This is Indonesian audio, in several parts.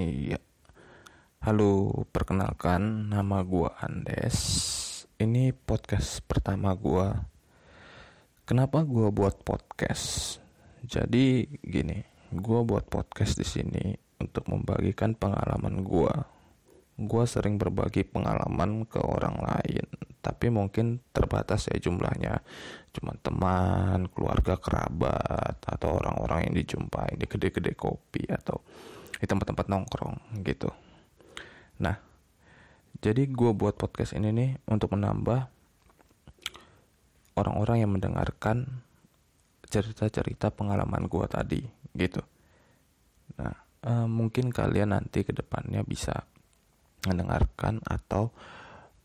Iya. Halo, perkenalkan nama gua Andes. Ini podcast pertama gua. Kenapa gua buat podcast? Jadi gini, gua buat podcast di sini untuk membagikan pengalaman gua. Gua sering berbagi pengalaman ke orang lain, tapi mungkin terbatas ya jumlahnya. Cuma teman, keluarga, kerabat, atau orang-orang yang dijumpai di kedai-kedai kopi atau di tempat-tempat nongkrong gitu. Nah, jadi gue buat podcast ini nih untuk menambah orang-orang yang mendengarkan cerita-cerita pengalaman gue tadi gitu. Nah, eh, mungkin kalian nanti ke depannya bisa mendengarkan atau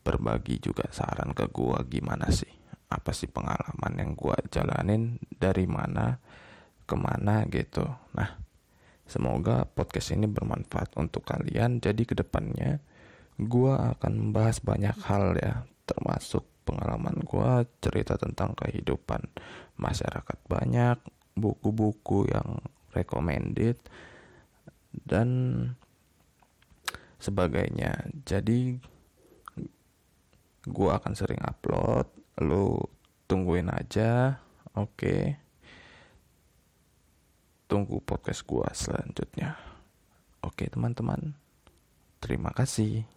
berbagi juga saran ke gue gimana sih apa sih pengalaman yang gue jalanin dari mana ke mana gitu nah Semoga podcast ini bermanfaat untuk kalian. Jadi ke depannya gue akan membahas banyak hal ya, termasuk pengalaman gue, cerita tentang kehidupan masyarakat banyak, buku-buku yang recommended dan sebagainya. Jadi gue akan sering upload, lu tungguin aja, oke. Okay tunggu podcast gua selanjutnya. Oke, teman-teman. Terima kasih.